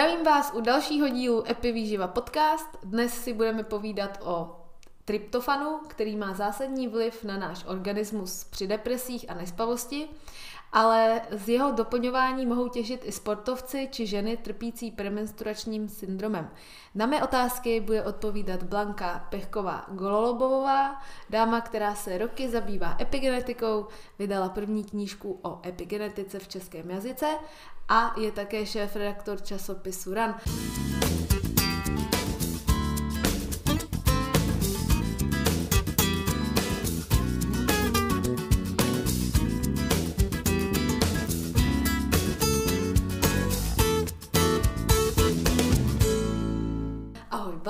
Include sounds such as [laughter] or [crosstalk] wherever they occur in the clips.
Zdravím vás u dalšího dílu Epivýživa podcast. Dnes si budeme povídat o tryptofanu, který má zásadní vliv na náš organismus při depresích a nespavosti, ale z jeho doplňování mohou těžit i sportovci či ženy trpící premenstruačním syndromem. Na mé otázky bude odpovídat Blanka Pechková Gololobová, dáma, která se roky zabývá epigenetikou, vydala první knížku o epigenetice v českém jazyce a je také šéf-redaktor časopisu RAN.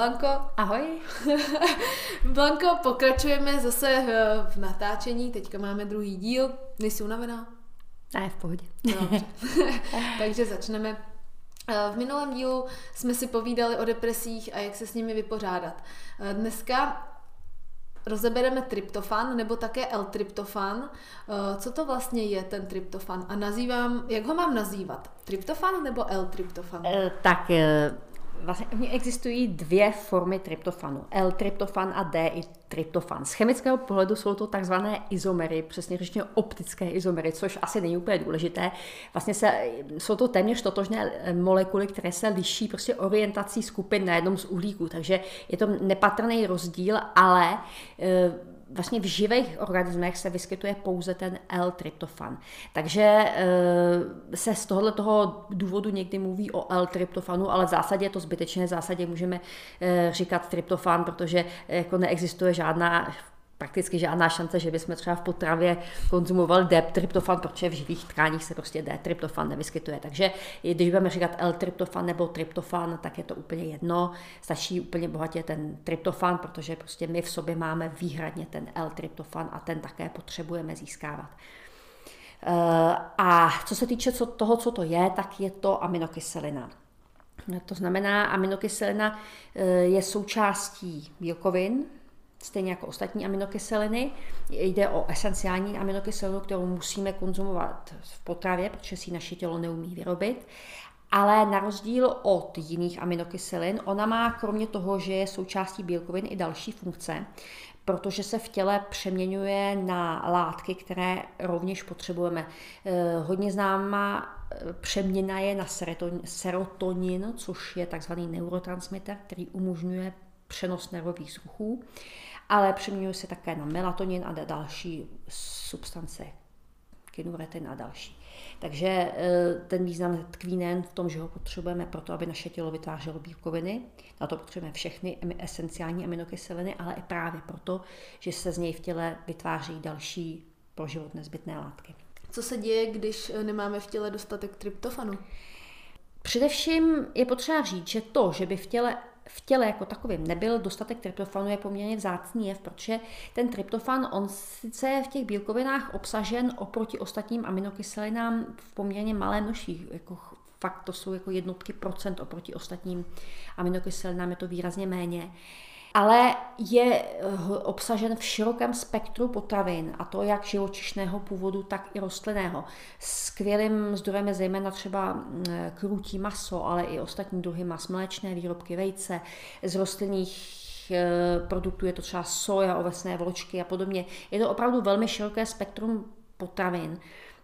Blanko. Ahoj. [laughs] Blanko, pokračujeme zase eh, v natáčení, teďka máme druhý díl. Nejsi unavená? Ne, v pohodě. Dobře. [laughs] Takže začneme. Eh, V minulém dílu jsme si povídali o depresích a jak se s nimi vypořádat. Eh, Dneska rozebereme tryptofan nebo také L-tryptofan. Co to vlastně je ten tryptofan? A nazývám, jak ho mám nazývat? Tryptofan nebo L-tryptofan? Tak vlastně existují dvě formy tryptofanu. L-tryptofan a D-tryptofan. Z chemického pohledu jsou to takzvané izomery, přesně řečeno optické izomery, což asi není úplně důležité. Vlastně se, jsou to téměř totožné eh, molekuly, které se liší prostě orientací skupin na jednom z uhlíků, takže je to nepatrný rozdíl, ale eh, vlastně v živých organismech se vyskytuje pouze ten L-tryptofan. Takže e, se z tohohle toho důvodu někdy mluví o L-tryptofanu, ale v zásadě je to zbytečné, v zásadě můžeme říkat tryptofan, protože jako neexistuje žádná prakticky žádná šance, že bychom třeba v potravě konzumovali D-tryptofan, protože v živých tkáních se prostě D-tryptofan nevyskytuje. Takže když budeme říkat L-tryptofan nebo tryptofan, tak je to úplně jedno. Stačí úplně bohatě ten tryptofan, protože prostě my v sobě máme výhradně ten L-tryptofan a ten také potřebujeme získávat. Eh, A co se týče toho, co to je, tak je to aminokyselina. To znamená, aminokyselina eh, je součástí bílkovin, stejně jako ostatní aminokyseliny. Jde o esenciální aminokyselinu, kterou musíme konzumovat v potravě, protože si naše tělo neumí vyrobit. Ale na rozdíl od jiných aminokyselin, ona má kromě toho, že je součástí bílkovin i další funkce, protože se v těle přeměňuje na látky, které rovněž potřebujeme. Eh, Hodně známá eh, přeměna je na serotonin, což je takzvaný neurotransmitter, který umožňuje přenos nervových vzruchů, ale přeměňuje se také na melatonin a další substance, kynuretin a další. Takže eh, ten význam tkví nejen v tom, že ho potřebujeme proto, aby naše tělo vytvářelo bílkoviny, na to potřebujeme všechny esenciální aminokyseliny, ale i právě proto, že se z něj v těle vytváří další pro život nezbytné látky. Co se děje, když eh, nemáme v těle dostatek tryptofanu? Především je potřeba říct, že to, že by v těle v těle jako takovém nebyl dostatek tryptofanu, je poměrně vzácný jev, protože ten tryptofan, on sice je v těch bílkovinách obsažen oproti ostatním aminokyselinám v poměrně malé množství, jako fakt to jsou jako jednotky procent oproti ostatním aminokyselinám, je to výrazně méně. Ale je eh, obsažen v širokém spektru potravin, a to jak živočišného původu, tak i rostlinného. Skvělým zdrojem je zejména třeba mm, krutí maso, ale i ostatní druhy mas, mléčné výrobky, vejce, z rostlinných eh, produktů je to třeba soja, ovesné vločky a podobně. Je to opravdu velmi široké spektrum potravin.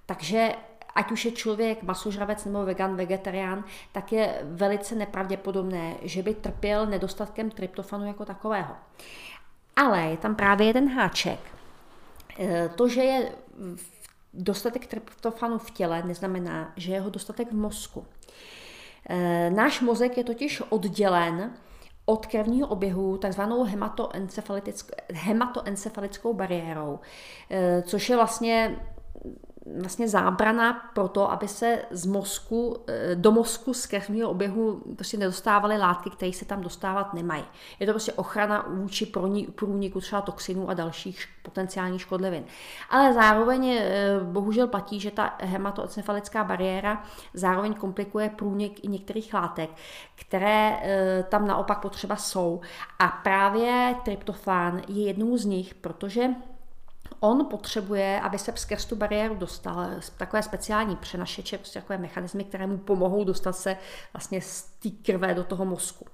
Takže ať už je člověk masožravec nebo vegan, vegetarián, tak je velice nepravděpodobné, že by trpěl nedostatkem tryptofanu jako takového. Ale je tam právě jeden háček. E, To, že je dostatek tryptofanu v těle, neznamená, že je ho dostatek v mozku. E, Náš mozek je totiž oddělen od krevního oběhu takzvanou hematoencefalitickou, hematoencefalickou bariérou, e, což je vlastně vlastně zábrana pro to, aby se z mozku, eh, do mozku z krevního oběhu prostě nedostávaly látky, které se tam dostávat nemají. Je to prostě ochrana vůči průniku třeba toxinů a dalších potenciálních škodlivin. Ale zároveň eh, bohužel platí, že ta hematoencefalická bariéra zároveň komplikuje průnik i některých látek, které eh, tam naopak potřeba jsou. A právě tryptofán je jednou z nich, protože on potřebuje, aby se skrz tu bariéru dostal, takové speciální přenašeče, prostě takové mechanismy, které mu pomohou dostat se vlastně z té krve do toho mozku.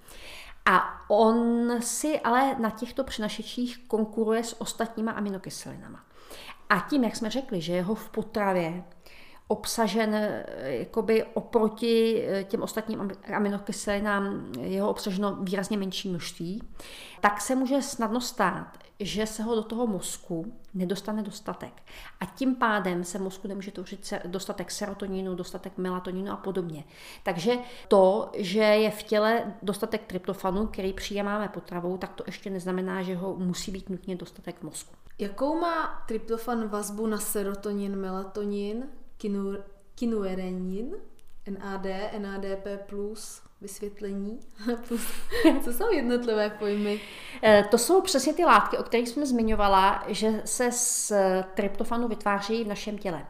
A on si ale na těchto přenašečích konkuruje s ostatníma aminokyselinama. A tím, jak jsme řekli, že jeho v potravě obsažen eh, jakoby oproti eh, těm ostatním aminokyselinám, jeho obsaženo výrazně menší množství, tak se může snadno stát, že se ho do toho mozku nedostane dostatek. A tím pádem se mozku nemůže tvořit dostatek serotoninu, dostatek melatoninu a podobně. Takže to, že je v těle dostatek tryptofanu, který přijímáme potravou, tak to ještě neznamená, že ho musí být nutně dostatek v mozku. Jakou má tryptofan vazbu na serotonin, melatonin, kinuerenin, NAD, NADP+, vysvětlení. [laughs] Co jsou jednotlivé pojmy? Eh, to jsou přesně ty látky, o kterých jsme zmiňovala, že se z tryptofanu vytváří v našem těle.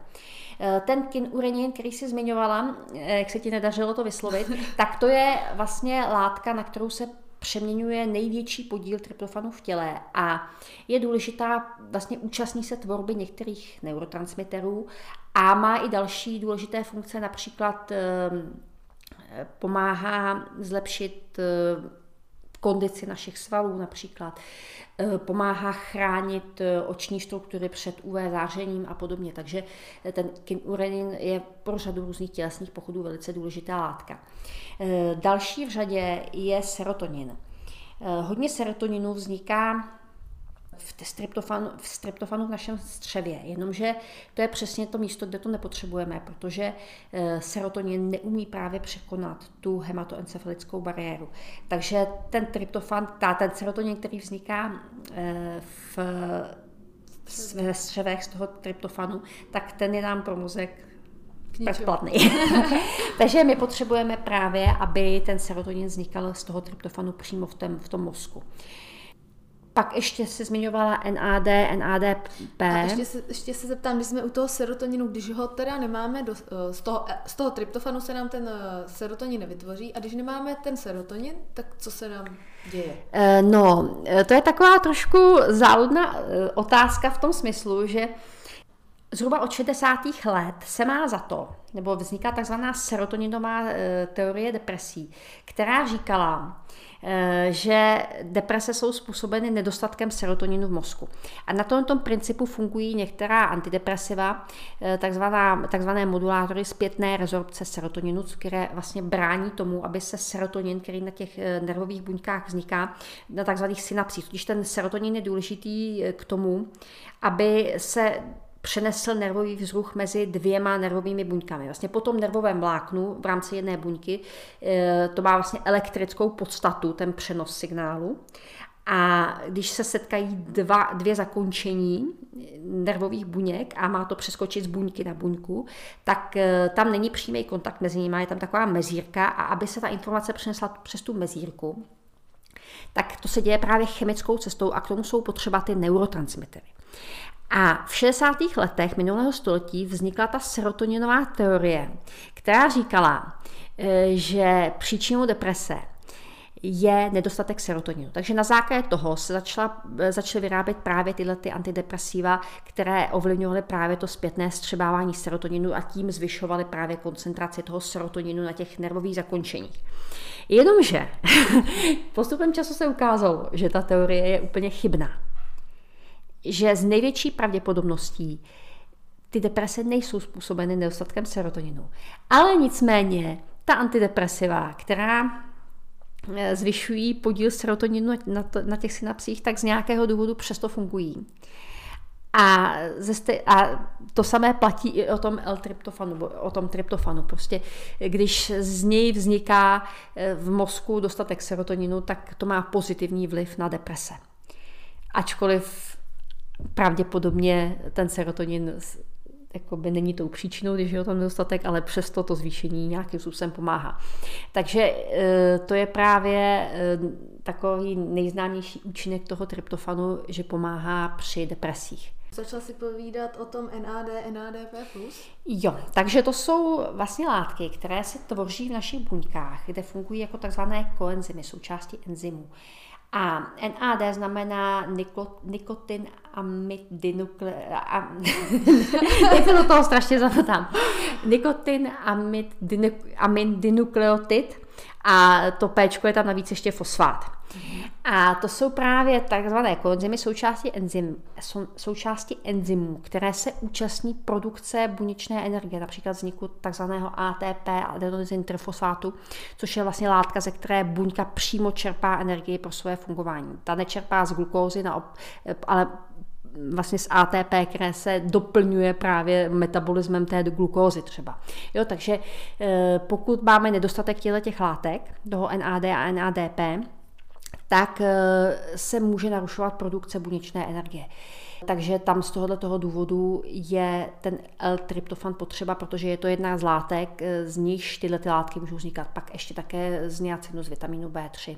Eh, ten kinurenin, který jsi zmiňovala, eh, jak se ti nedařilo to vyslovit, [laughs] tak to je vlastně látka, na kterou se přeměňuje největší podíl tryptofanu v těle a je důležitá, vlastně účastní se tvorby některých neurotransmiterů a má i další důležité funkce, například ehm, pomáhá zlepšit eh, kondici našich svalů například, eh, pomáhá chránit eh, oční struktury před UV zářením a podobně. Takže ten kinurenin je pro řadu různých tělesných pochodů velice důležitá látka. Další v řadě je serotonin. Hodně serotoninu vzniká v streptofanu, v streptofanu v našem střevě, jenomže to je přesně to místo, kde to nepotřebujeme, protože eh, serotonin neumí právě překonat tu hematoencefalickou bariéru. Takže ten tryptofan, ta, ten serotonin, který vzniká eh, v, ve střevech z toho tryptofanu, tak ten je nám pro mozek bezplatný. [laughs] Takže my potřebujeme právě, aby ten serotonin vznikal z toho tryptofanu přímo v, tom, v tom mozku. Pak ještě se zmiňovala NAD, NADP. A ještě se, ještě se zeptám, když jsme u toho serotoninu, když ho teda nemáme, do, z, toho, z toho tryptofanu se nám ten eh, serotonin nevytvoří a když nemáme ten serotonin, tak co se nám děje? Eh, no, eh, to je taková trošku záludná otázka v tom smyslu, že zhruba od 60. let se má za to, nebo vzniká takzvaná serotoninová teorie depresí, která říkala, Eh, že deprese jsou způsobeny nedostatkem serotoninu v mozku. A na tomto principu fungují některá antidepresiva, eh, takzvaná, takzvané modulátory zpětné rezorpce serotoninu, které vlastně brání tomu, aby se serotonin, který na těch eh, nervových buňkách vzniká, na takzvaných synapsích. Totiž ten serotonin je důležitý k tomu, aby se přenesl nervový vzruch mezi dvěma nervovými buňkami. Vlastně po tom nervovém vláknu v rámci jedné buňky eh, to má vlastně elektrickou podstatu, ten přenos signálu. A když se setkají dva, dvě zakončení nervových buněk a má to přeskočit z buňky na buňku, tak eh, tam není přímý kontakt mezi nimi, je tam taková mezírka a aby se ta informace přenesla přes tu mezírku, tak to se děje právě chemickou cestou a k tomu jsou potřeba ty neurotransmitery. A v 60. letech minulého století vznikla ta serotoninová teorie, která říkala, e, že příčinou deprese je nedostatek serotoninu. Takže na základě toho se začala, e, začaly vyrábět právě tyhle ty antidepresiva, které ovlivňovaly právě to zpětné střebávání serotoninu a tím zvyšovaly právě koncentraci toho serotoninu na těch nervových zakončeních. Jenomže [laughs] postupem času se ukázalo, že ta teorie je úplně chybná že z největší pravděpodobností ty deprese nejsou způsobeny nedostatkem serotoninu. Ale nicméně ta antidepresiva, která eh, zvyšují podíl serotoninu na, těch synapsích, tak z nějakého důvodu přesto fungují. A, ze a to samé platí i o tom L-tryptofanu, o tom tryptofanu. Prostě když z něj vzniká eh, v mozku dostatek serotoninu, tak to má pozitivní vliv na deprese. Ačkoliv pravděpodobně ten serotonin jakoby není tou příčinou, když je o tom nedostatek, ale přesto to zvýšení nějakým způsobem pomáhá. Takže e, to je právě e, takový nejznámější účinek toho tryptofanu, že pomáhá při depresích. Začala si povídat o tom NAD, NADP+. Jo, takže to jsou vlastně látky, které se tvoří v našich buňkách, kde fungují jako takzvané koenzymy, součástí enzymů. A NAD znamená niko, nikotin amidinukle... Am, teď se do toho strašně zapotám. Nikotin amidinukleotid a to P je tam navíc ještě fosfát. A to jsou právě takzvané koenzymy součástí, enzym, součástí enzymů, které se účastní produkce buněčné energie, například vzniku takzvaného ATP, adenosine trifosfátu, což je vlastně látka, ze které buňka přímo čerpá energii pro své fungování. Ta nečerpá z glukózy, ale vlastně z ATP, které se doplňuje právě metabolismem té glukózy třeba. Jo, takže eh, pokud máme nedostatek těchto těch látek, toho NAD a NADP, tak eh, se může narušovat produkce buněčné energie. Takže tam z tohoto toho důvodu je ten L-tryptofan potřeba, protože je to jedna z látek, eh, z nichž tyhle ty látky můžou vznikat. Pak ještě také z niacinu z vitamínu B3.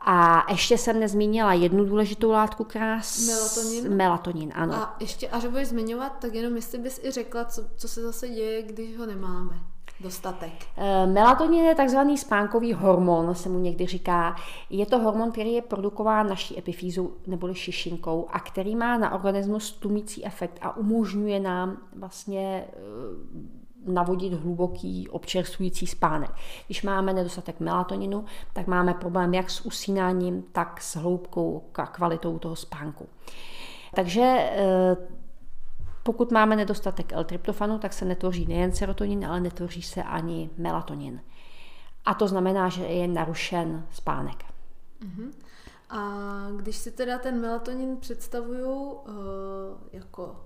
A ještě jsem nezmínila jednu důležitou látku, která... Melatonin? Melatonin, ano. A ještě, až budeš zmiňovat, tak jenom jestli bys i řekla, co, co se zase děje, když ho nemáme dostatek. Eh, melatonin je takzvaný spánkový hormon, se mu někdy říká. Je to hormon, který je produkován naší epifýzou neboli šišinkou a který má na organismus tlumící efekt a umožňuje nám vlastně eh, navodit hluboký občerstvující spánek. Když máme nedostatek melatoninu, tak máme problém jak s usínáním, tak s hloubkou a kvalitou toho spánku. Takže eh, pokud máme nedostatek L-tryptofanu, tak se netvoří nejen serotonin, ale netvoří se ani melatonin. A to znamená, že je narušen spánek. Uh-huh. A když si teda ten melatonin představuju uh, jako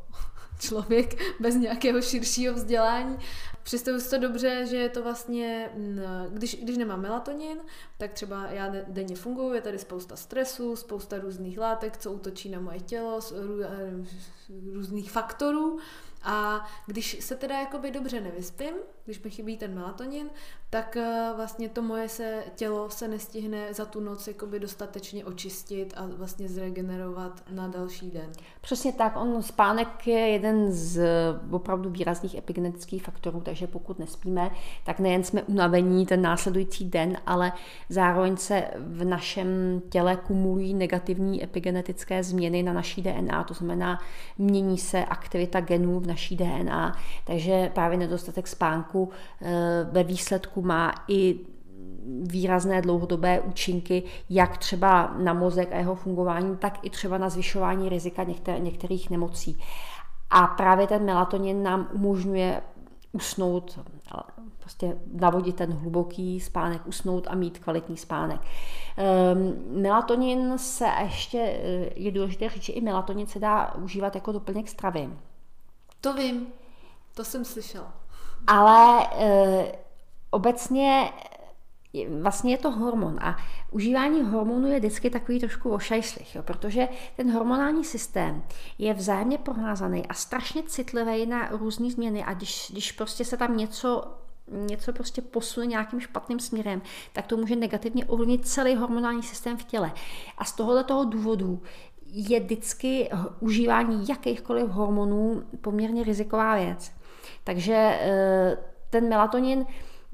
člověk bez nějakého širšího vzdělání. Představuji si to dobře, že je to vlastně, mm, když, když nemám melatonin, tak třeba já denně funguji, je tady spousta stresu, spousta různých látek, co útočí na moje tělo, eh, různých faktorů a když se teda jakoby dobře nevyspím, když mi chybí ten melatonin, tak eh, vlastně to moje se, tělo se nestihne za tu noc jakoby dostatečně očistit a vlastně zregenerovat na další den. Přesně tak, on spánek je jeden z opravdu výrazných epigenetických faktorů, takže pokud nespíme, tak nejen jsme unavení ten následující den, ale zároveň se v našem těle kumulují negativní epigenetické změny na naší DNA, to znamená mění se aktivita genů v naší DNA, takže právě nedostatek spánku eh, ve výsledku má i výrazné dlouhodobé účinky, jak třeba na mozek a jeho fungování, tak i třeba na zvyšování rizika některých nemocí. A právě ten melatonin nám umožňuje usnout, prostě navodit ten hluboký spánek, usnout a mít kvalitní spánek. Um, melatonin se ještě, eh, je důležité říct, že i melatonin se dá užívat jako doplněk stravy. To vím, to jsem slyšela. Ale e, obecně vlastně je to hormon a užívání hormonu je vždycky takový trošku ošajslich, jo, protože ten hormonální systém je vzájemně proházaný a strašně citlivý na různé změny a když, když prostě se tam něco něco prostě posune nějakým špatným směrem, tak to může negativně ovlivnit celý hormonální systém v těle. A z tohoto toho důvodu je vždycky užívání jakýchkoliv hormonů poměrně riziková věc. Takže eh, ten melatonin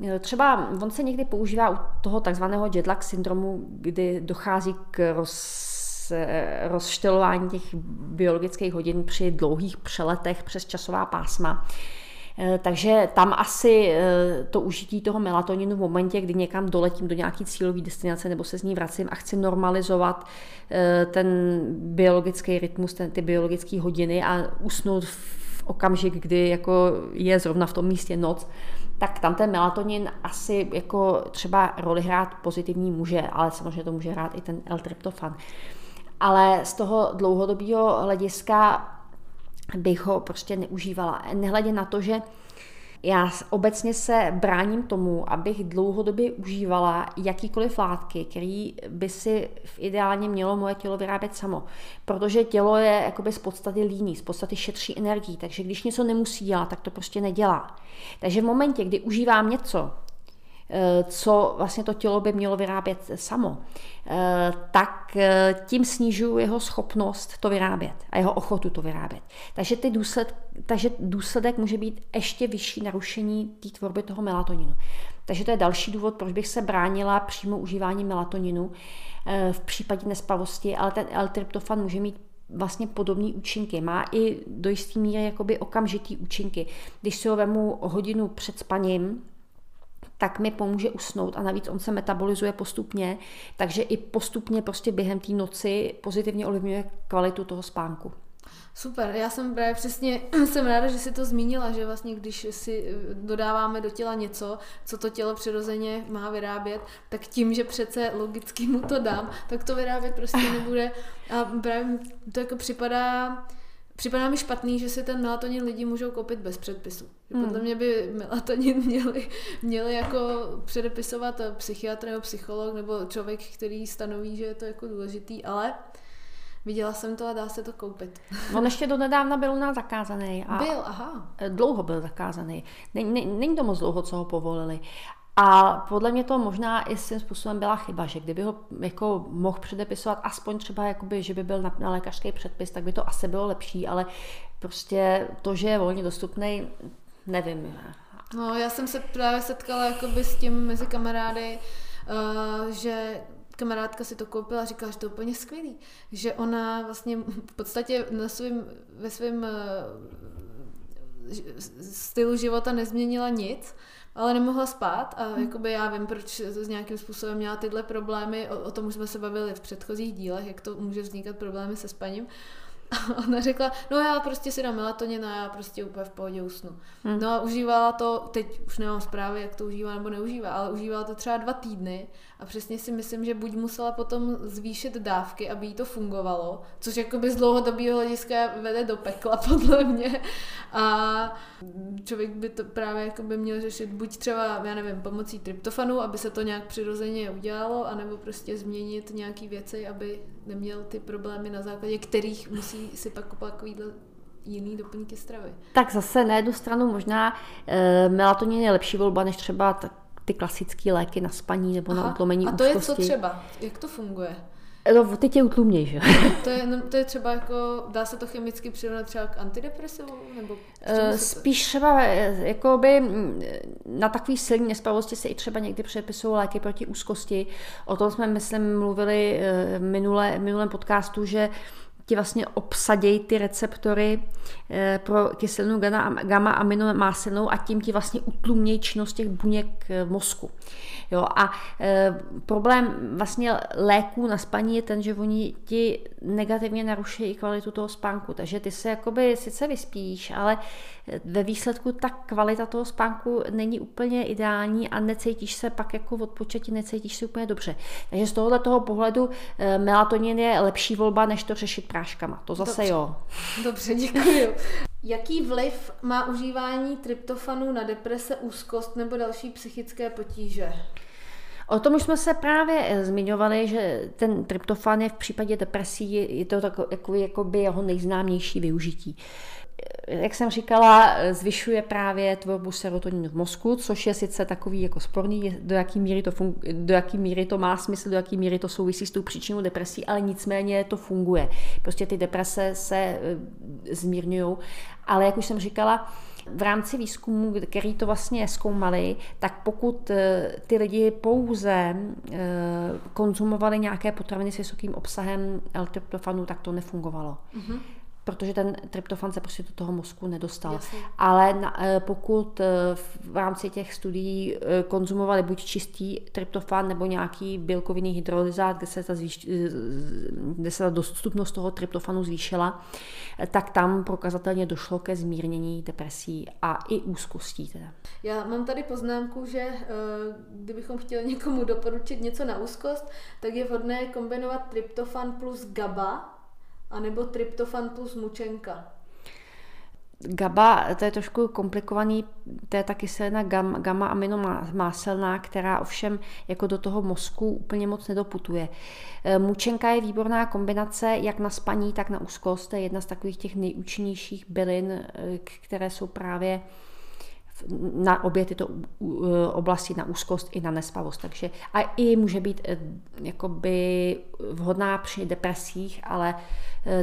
eh, Třeba on se někdy používá u toho takzvaného jetlag syndromu, kdy dochází k roz, eh, rozštelování těch biologických hodin při dlouhých přeletech přes časová pásma. Takže tam asi to užití toho melatoninu v momentě, kdy někam doletím do nějaký cílové destinace nebo se z ní vracím a chci normalizovat ten biologický rytmus, ten, ty biologické hodiny a usnout v okamžik, kdy jako je zrovna v tom místě noc, tak tam ten melatonin asi jako třeba roli hrát pozitivní může, ale samozřejmě to může hrát i ten L-tryptofan. Ale z toho dlouhodobého hlediska bych ho prostě neužívala. Nehledě na to, že já obecně se bráním tomu, abych dlouhodobě užívala jakýkoliv látky, který by si v ideálně mělo moje tělo vyrábět samo. Protože tělo je jakoby z podstaty líný, z podstaty šetří energii, takže když něco nemusí dělat, tak to prostě nedělá. Takže v momentě, kdy užívám něco, co vlastně to tělo by mělo vyrábět samo, eh, tak eh, tím snižuju jeho schopnost to vyrábět a jeho ochotu to vyrábět. Takže, ty důsled, takže důsledek může být ještě vyšší narušení té tvorby toho melatoninu. Takže to je další důvod, proč bych se bránila přímo užívání melatoninu eh, v případě nespavosti, ale ten L-tryptofan může mít vlastně podobné účinky. Má i do jisté míry jakoby okamžitý účinky. Když si ho vemu hodinu před spaním, tak mi pomůže usnout a navíc on se metabolizuje postupně, takže i postupně prostě během té noci pozitivně ovlivňuje kvalitu toho spánku. Super, já jsem právě přesně, [clears throat] jsem ráda, že si to zmínila, že vlastně když si eh, dodáváme do těla něco, co to tělo přirozeně má vyrábět, tak tím, že přece logicky mu to dám, tak to vyrábět prostě nebude a právě to jako připadá, Připadá mi špatný, že si ten melatonin lidi můžou koupit bez předpisu. Hmm. Podle mě by melatonin [laughs] měli, měli jako předepisovat psychiatr nebo psycholog nebo člověk, který stanoví, že je to jako důležitý, ale Viděla jsem to a dá se to koupit. [laughs] On ještě do nedávna byl u nás zakázaný. A byl, aha. Dlouho byl zakázaný. Není to moc dlouho, co ho povolili. A podle mě to možná i svým způsobem byla chyba, že kdyby ho jako mohl předepisovat aspoň třeba, jakoby, že by byl na, na lékařský předpis, tak by to asi bylo lepší, ale prostě to, že je volně dostupný, nevím. No, já jsem se právě setkala jakoby s tím mezi kamarády, uh, že kamarádka si to koupila a říkala, že to je úplně skvělý. Že ona vlastně v podstatě na svým, ve svém uh, stylu života nezměnila nic, ale nemohla spát a hmm. jakoby já vím, proč s nějakým způsobem měla tyhle problémy, o, o tom už jsme se bavili v předchozích dílech, jak to může vznikat problémy se spaním. A ona řekla, no já prostě si dám melatonin a já prostě úplně v pohodě usnu. Hmm. No a užívala to, teď už nemám zprávy, jak to užívá nebo neužívá, ale užívala to třeba dva týdny a přesně si myslím, že buď musela potom zvýšit dávky, aby jí to fungovalo, což jakoby z dlouhodobého hlediska vede do pekla [laughs] podle mě. A člověk by to právě jakoby měl řešit buď třeba, já nevím, pomocí tryptofanu, aby se to nějak přirozeně udělalo, anebo prostě změnit nějaké věci, aby neměl ty problémy, na základě kterých musí si pak takovýhle jiný doplňky stravy. Tak zase na jednu stranu možná e, melatonin je lepší volba než třeba ty klasické léky na spaní nebo Aha, na utlumení A to úzkosti. je co třeba? Jak to funguje? No, ty tě utlumněj, že? To je, no, to je třeba jako, dá se to chemicky přirovnat třeba k antidepresivu? Nebo uh, spíš třeba eh, jako by mm, na takový silný nespavosti se i třeba někdy přepisují léky proti úzkosti. O tom jsme, myslím, mluvili uh, minule, minulém podcastu, že ti vlastně obsadějí ty receptory eh, pro kyselinu gamma aminomásenou a tím ti vlastně utlumějí činnost těch buněk eh, v mozku. Jo, a e, problém vlastně léků na spaní je ten, že oni ti negativně naruší i kvalitu toho spánku. Takže ty se jakoby sice vyspíš, ale ve výsledku ta kvalita toho spánku není úplně ideální a necítíš se pak jako odpočatí, necítíš se úplně dobře. Takže z tohohle toho pohledu melatonin je lepší volba, než to řešit práškama. To zase Dobře. jo. Dobře, děkuji. Jaký vliv má užívání tryptofanu na deprese, úzkost nebo další psychické potíže? O tom už jsme se právě eh, zmiňovali, že ten tryptofan je v případě depresí, je to takový jakoby jeho nejznámější využití jak jsem říkala, zvyšuje právě tvorbu serotoninu v mozku, což je sice takový jako sporný, do jaký míry to, fun- do jaký míry to má smysl, do jaký míry to souvisí s tou příčinou depresí, ale nicméně to funguje. Prostě ty deprese se e, zmírňují, ale jak už jsem říkala, v rámci výzkumu, který to vlastně zkoumali, tak pokud e, ty lidi pouze e, konzumovali nějaké potraviny s vysokým obsahem L-tryptofanu, tak to nefungovalo. Mm-hmm protože ten tryptofan se prostě do toho mozku nedostal. Jasně. Ale na, eh, pokud eh, v rámci těch studií eh, konzumovali buď čistý tryptofan nebo nějaký bílkovinný hydrolyzát, kde se ta, zvýš, kde se ta dostupnost toho tryptofanu zvýšila, tak tam prokazatelně došlo ke zmírnění depresí a i úzkostí. Teda. Já mám tady poznámku, že kdybychom chtěli někomu doporučit něco na úzkost, tak je vhodné kombinovat tryptofan plus GABA, a nebo tryptofan plus mučenka. GABA, to je trošku komplikovaný, to je taky kyselina gamma, gamma aminomáselná, která ovšem jako do toho mozku úplně moc nedoputuje. E, mučenka je výborná kombinace jak na spaní, tak na úzkost. To je jedna z takových těch nejúčinnějších bylin, e, které jsou právě na obě tyto oblasti, na úzkost i na nespavost. Takže a i může být e, jakoby vhodná při depresích, ale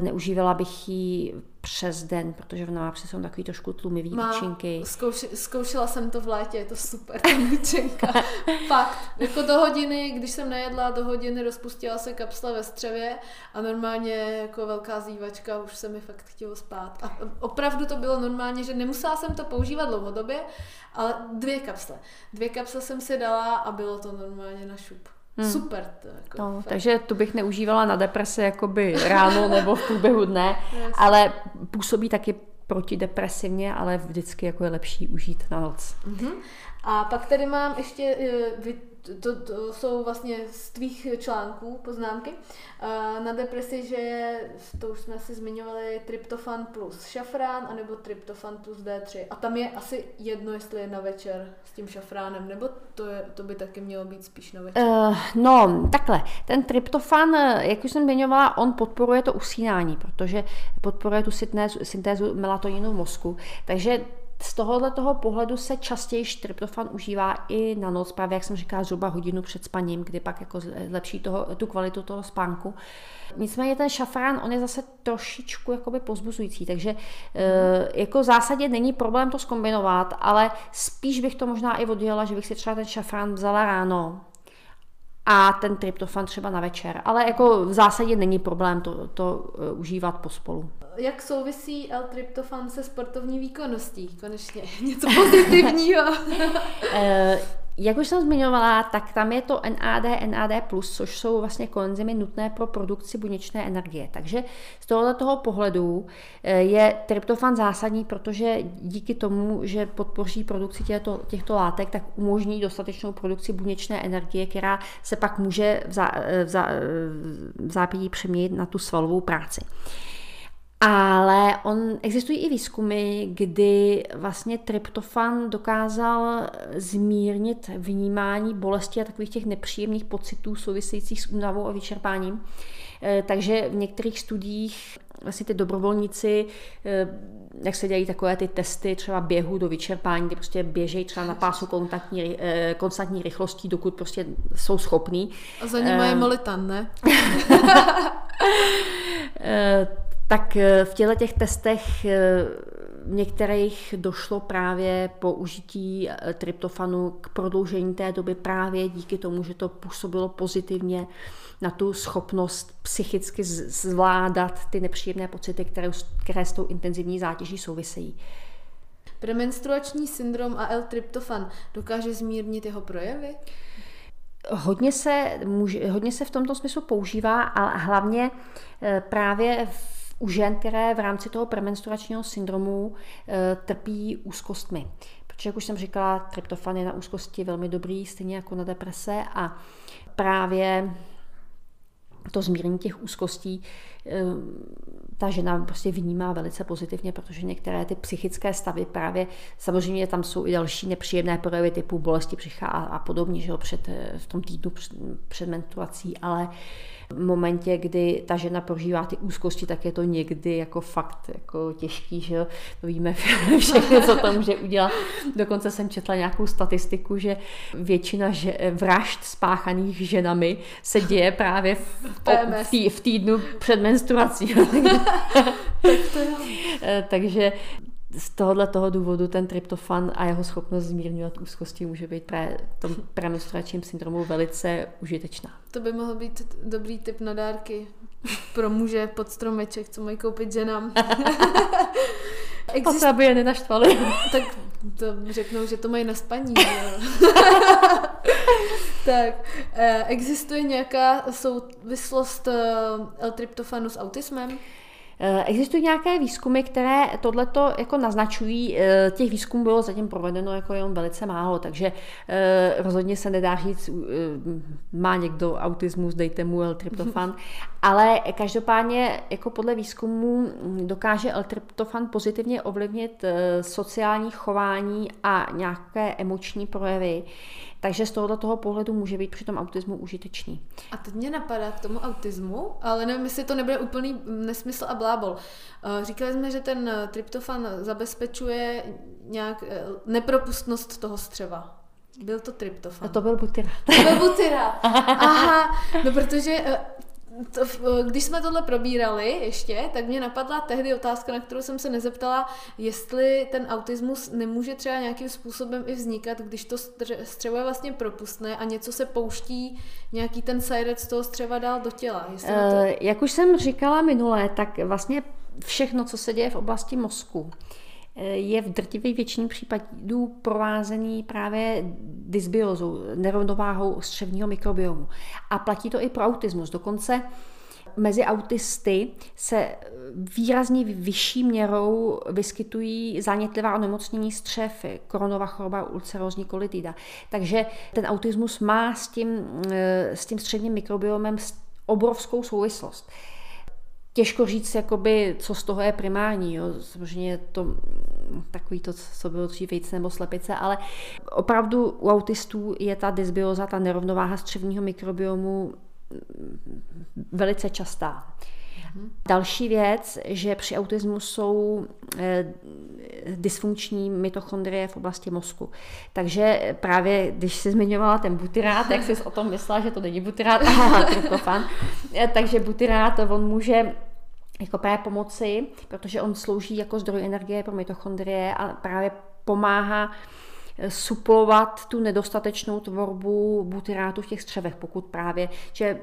neužívala bych ji přes den, protože ona má přesně takový trošku tlumivý Má, účinky. Zkouši, zkoušela jsem to v létě, je to super, ta účinka. [laughs] Fakt. Jako do hodiny, když jsem nejedla, do hodiny rozpustila se kapsle ve střevě a normálně jako velká zývačka, už se mi fakt chtělo spát. A opravdu to bylo normálně, že nemusela jsem to používat dlouhodobě, ale dvě kapsle. Dvě kapsle jsem si dala a bylo to normálně na šup. Hmm. Super. To jako no, takže tu bych neužívala na deprese jakoby ráno nebo v průběhu dne, ale působí taky protidepresivně, ale vždycky jako je lepší užít na noc. Uh-huh. A pak tady mám ještě eh, to, to jsou vlastně z tvých článků poznámky. Na depresi, že je, to už jsme si zmiňovali, tryptofan plus šafrán, anebo tryptofan plus D3. A tam je asi jedno, jestli je na večer s tím šafránem, nebo to, je, to by taky mělo být spíš na večer. Uh, no, takhle. Ten tryptofan, jak už jsem zmiňovala, on podporuje to usínání, protože podporuje tu syntézu melatoninu v mozku. Takže z tohohle toho pohledu se častěji tryptofan užívá i na noc, právě jak jsem říkala, zhruba hodinu před spaním, kdy pak jako zlepší toho, tu kvalitu toho spánku. Nicméně ten šafrán, on je zase trošičku jakoby pozbuzující, takže e, jako v zásadě není problém to skombinovat, ale spíš bych to možná i oddělila, že bych si třeba ten šafrán vzala ráno, a ten tryptofan třeba na večer. Ale jako v zásadě není problém to, to uh, užívat pospolu. Jak souvisí L-tryptofan se sportovní výkonností? Konečně [laughs] něco pozitivního. [laughs] Eh, jak už jsem zmiňovala, tak tam je to NAD, NAD+, což jsou vlastně koenzymy nutné pro produkci buněčné energie. Takže z tohoto toho pohledu eh, je tryptofan zásadní, protože díky tomu, že podpoří produkci těchto, těchto látek, tak umožní dostatečnou produkci buněčné energie, která se pak může v, zá, v, zá, v zápětí přeměnit na tu svalovou práci. Ale on, existují i výzkumy, kdy vlastně tryptofan dokázal zmírnit vnímání bolesti a takových těch nepříjemných pocitů souvisejících s únavou a vyčerpáním. Eh, takže v některých studiích vlastně ty dobrovolníci, eh, jak se dělají takové ty testy třeba běhu do vyčerpání, kdy prostě běžejí třeba na pásu kontaktní, eh, konstantní rychlostí, dokud prostě jsou schopní. A za nimi je molitan, ne? [laughs] [laughs] tak eh, v těchto těch testech eh, některých došlo právě po užití eh, tryptofanu k prodloužení té doby právě díky tomu, že to působilo pozitivně na tu schopnost psychicky zvládat ty nepříjemné pocity, které, které s tou intenzivní zátěží souvisejí. Premenstruační syndrom a L-tryptofan dokáže zmírnit jeho projevy? Hodně se, hodně se v tomto smyslu používá, ale hlavně právě v u žen, které v rámci toho premenstruačního syndromu e, trpí úzkostmi. Protože, jak už jsem říkala, tryptofan je na úzkosti velmi dobrý, stejně jako na deprese a právě to zmírnění těch úzkostí eh, ta žena prostě vnímá velice pozitivně, protože některé ty psychické stavy právě, samozřejmě tam jsou i další nepříjemné projevy typu bolesti břicha a, a podobně, že jo, před, eh, v tom týdnu před, před menstruací, ale v momentě, kdy ta žena prožívá ty úzkosti, tak je to někdy jako fakt jako těžký, že jo? To víme [laughs] všechno, co to může udělat. Dokonce jsem četla nějakou statistiku, že většina že, vražd spáchaných ženami se děje právě v, v, tý, v týdnu před menstruací. [laughs] tak to eh, Takže z tohohle toho důvodu ten tryptofan a jeho schopnost zmírňovat úzkosti může být právě v tom premenstruačním syndromu velice užitečná. To by mohl být dobrý tip na dárky pro muže pod stromeček, co mají koupit ženám. [laughs] Exist... aby je nenaštvali. [laughs] tak to řeknou, že to mají na spaní. [laughs] tak, eh, existuje nějaká souvislost eh, L-tryptofanu s autismem? Eh, existují nějaké výzkumy, které tohleto jako naznačují. Eh, těch výzkumů bylo zatím provedeno jako jenom velice málo, takže eh, rozhodně se nedá říct, má někdo autismus, dejte mu L-tryptofan, [laughs] ale každopádně jako podle výzkumu dokáže L-tryptofan pozitivně ovlivnit sociální chování a nějaké emoční projevy. Takže z tohoto toho pohledu může být při tom autismu užitečný. A teď mě napadá k tomu autismu, ale nevím, jestli to nebude úplný nesmysl a blábol. Eh, říkali jsme, že ten eh, tryptofan zabezpečuje nějak eh, nepropustnost toho střeva. Byl to tryptofan. A to byl butyra. To byl butyra. [laughs] Aha, no protože to, když jsme tohle probírali ještě, tak mě napadla tehdy otázka, na kterou jsem se nezeptala, jestli ten autismus nemůže třeba nějakým způsobem i vznikat, když to střevo je vlastně propustné a něco se pouští, nějaký ten sajrec z toho střeva dál do těla. to... Uh, jak už jsem říkala minule, tak vlastně všechno, co se děje v oblasti mozku, je v drtivé většině případů provázený právě dysbiozou, nerovnováhou střevního mikrobiomu. A platí to i pro autismus. Dokonce mezi autisty se výrazně vyšší měrou vyskytují zánětlivá onemocnění střev, koronová choroba, ulcerózní kolitida. Takže ten autismus má s tím, s tím střevním mikrobiomem obrovskou souvislost těžko říct, jakoby, co z toho je primární. Jo. Samozřejmě to takový to, co bylo dřív vejce nebo slepice, ale opravdu u autistů je ta dysbioza, ta nerovnováha střevního mikrobiomu velice častá. Další věc, že při autismu jsou eh, dysfunkční mitochondrie v oblasti mozku. Takže právě, když jsi zmiňovala ten butyrát, jak jsi o tom myslela, že to není butyrát, ale [laughs] tryptofan, eh, takže butyrát, on může jako právě pomoci, protože on slouží jako zdroj energie pro mitochondrie a právě pomáhá suplovat tu nedostatečnou tvorbu butyrátu v těch střevech, pokud právě, že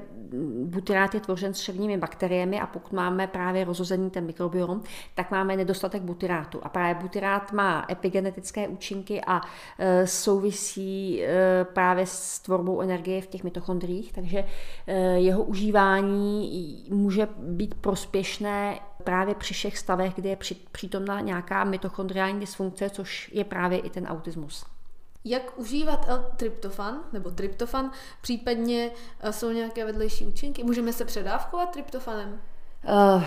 butyrát je tvořen střevními bakteriemi a pokud máme právě rozhozený ten mikrobiom, tak máme nedostatek butyrátu. A právě butyrát má epigenetické účinky a e, souvisí e, právě s tvorbou energie v těch mitochondriích, takže e, jeho užívání může být prospěšné právě při všech stavech, kdy je přítomná nějaká mitochondriální dysfunkce, což je právě i ten autismus. Jak užívat L-tryptofan nebo tryptofan, případně eh, jsou nějaké vedlejší účinky? Můžeme se předávkovat tryptofanem? Uh,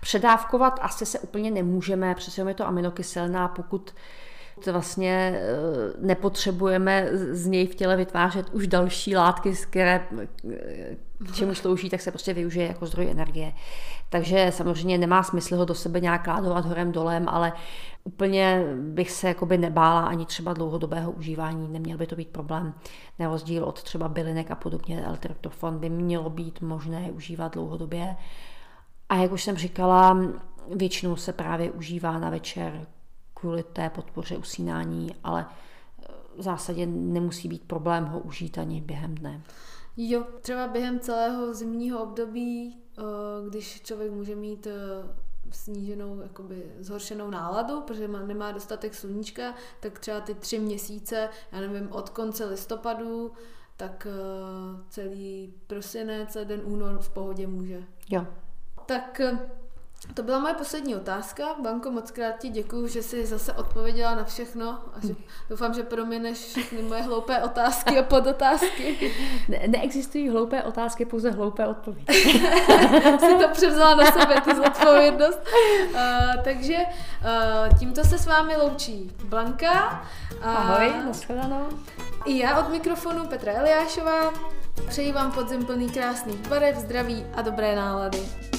předávkovat asi se úplně nemůžeme, přesně je to aminokyselná, pokud vlastně eh, nepotřebujeme z něj v těle vytvářet už další látky, které k čemu slouží, tak se prostě využije jako zdroj energie. Takže samozřejmě nemá smysl ho do sebe nějak ládovat horem dolem, ale úplně bych se jakoby nebála ani třeba dlouhodobého užívání, neměl by to být problém. Na rozdíl od třeba bylinek a podobně, L-tryptofan by mělo být možné užívat dlouhodobě. A jak už jsem říkala, většinou se právě užívá na večer kvůli té podpoře usínání, ale v zásadě nemusí být problém ho užít ani během dne. Jo, třeba během celého zimního období, eh, když člověk může mít eh, sníženou, jakoby zhoršenou náladu, protože má, nemá dostatek sluníčka, tak třeba ty tři měsíce, já nevím, od konce listopadu, tak celý prosinec, den únor v pohodě může. Jo. Tak to byla moje poslední otázka. Banko, moc krát ti děkuju, že jsi zase odpověděla na všechno a že [laughs] doufám, že proměneš všechny moje hloupé otázky a podotázky. [laughs] Ne, neexistují hloupé otázky, pouze hloupé odpovědi. [laughs] jsi to převzala na sebe, tu zodpovědnost. Uh, takže uh, tímto se s vámi loučí Blanka. Uh, Ahoj, nashledanou. I já od mikrofonu Petra Eliášová. Přeji vám podzim plný krásných barev, zdraví a dobré nálady.